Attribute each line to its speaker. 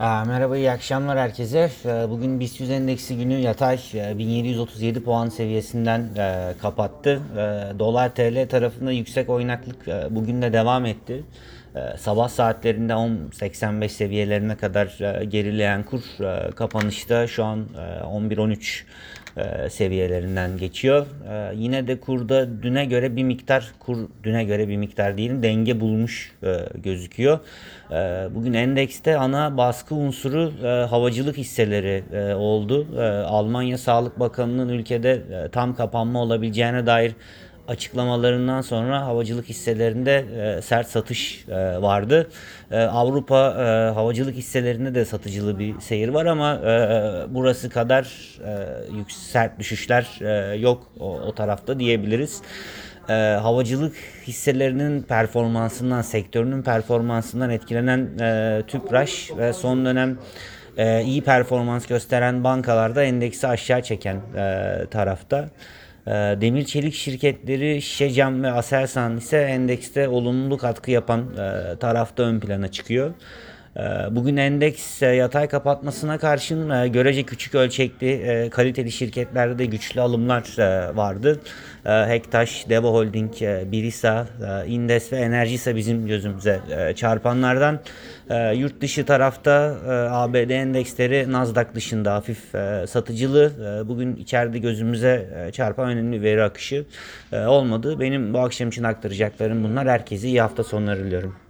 Speaker 1: Merhaba, iyi akşamlar herkese. Ee, Bugün BIST 100 endeksi günü yatay e, 1737 puan seviyesinden e, kapattı. E, Dolar TL tarafında yüksek oynaklık e, bugün de devam etti. E, Sabah saatlerinde 10.85 seviyelerine kadar e, gerileyen kur e, kapanışta şu an e, 11.13 e, seviyelerinden geçiyor. Yine de kurda düne göre bir miktar kur düne göre bir miktar değil denge bulmuş gözüküyor. Bugün endekste ana baskı unsuru havacılık hisseleri oldu. Almanya Sağlık Bakanı'nın ülkede tam kapanma olabileceğine dair açıklamalarından sonra havacılık hisselerinde e, sert satış e, vardı. E, Avrupa havacılık hisselerinde de satıcılı bir seyir var ama burası kadar sert düşüşler yok o, tarafta diyebiliriz. Havacılık hisselerinin performansından, sektörünün performansından etkilenen e, Tüpraş ve son dönem iyi performans gösteren bankalarda endeksi aşağı çeken e, tarafta. E, Demir çelik şirketleri Şişecam ve Aselsan ise endekste olumlu katkı yapan e, tarafta ön plana çıkıyor. E, Bugün endeks e, yatay kapatmasına karşın e, görece küçük ölçekli e, kaliteli şirketlerde de güçlü alımlar vardı. Hektaş, Deva Holding, Birisa, Indes ve Enerjisa bizim gözümüze çarpanlardan. Yurt dışı tarafta ABD endeksleri Nasdaq dışında hafif satıcılı. Bugün içeride gözümüze çarpan önemli veri akışı olmadı. Benim bu akşam için aktaracaklarım bunlar. Herkese iyi hafta sonları diliyorum.